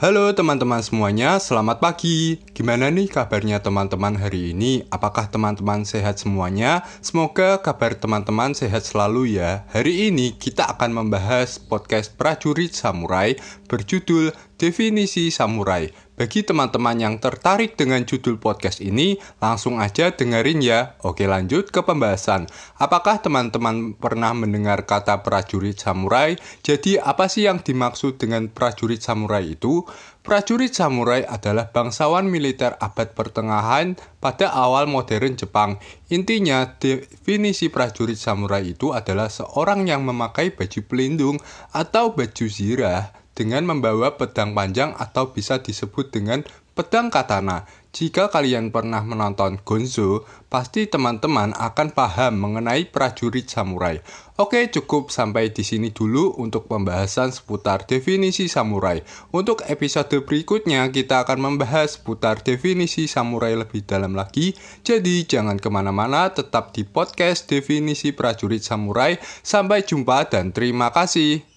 Halo teman-teman semuanya, selamat pagi. Gimana nih kabarnya teman-teman hari ini? Apakah teman-teman sehat semuanya? Semoga kabar teman-teman sehat selalu ya. Hari ini kita akan membahas podcast Prajurit Samurai berjudul Definisi Samurai. Bagi teman-teman yang tertarik dengan judul podcast ini, langsung aja dengerin ya. Oke lanjut ke pembahasan. Apakah teman-teman pernah mendengar kata prajurit samurai? Jadi apa sih yang dimaksud dengan prajurit samurai itu? Prajurit samurai adalah bangsawan militer abad pertengahan pada awal modern Jepang. Intinya, definisi prajurit samurai itu adalah seorang yang memakai baju pelindung atau baju zirah dengan membawa pedang panjang atau bisa disebut dengan pedang katana. Jika kalian pernah menonton Gonzo, pasti teman-teman akan paham mengenai prajurit samurai. Oke, cukup sampai di sini dulu untuk pembahasan seputar definisi samurai. Untuk episode berikutnya, kita akan membahas seputar definisi samurai lebih dalam lagi. Jadi, jangan ke mana-mana, tetap di podcast definisi prajurit samurai. Sampai jumpa dan terima kasih.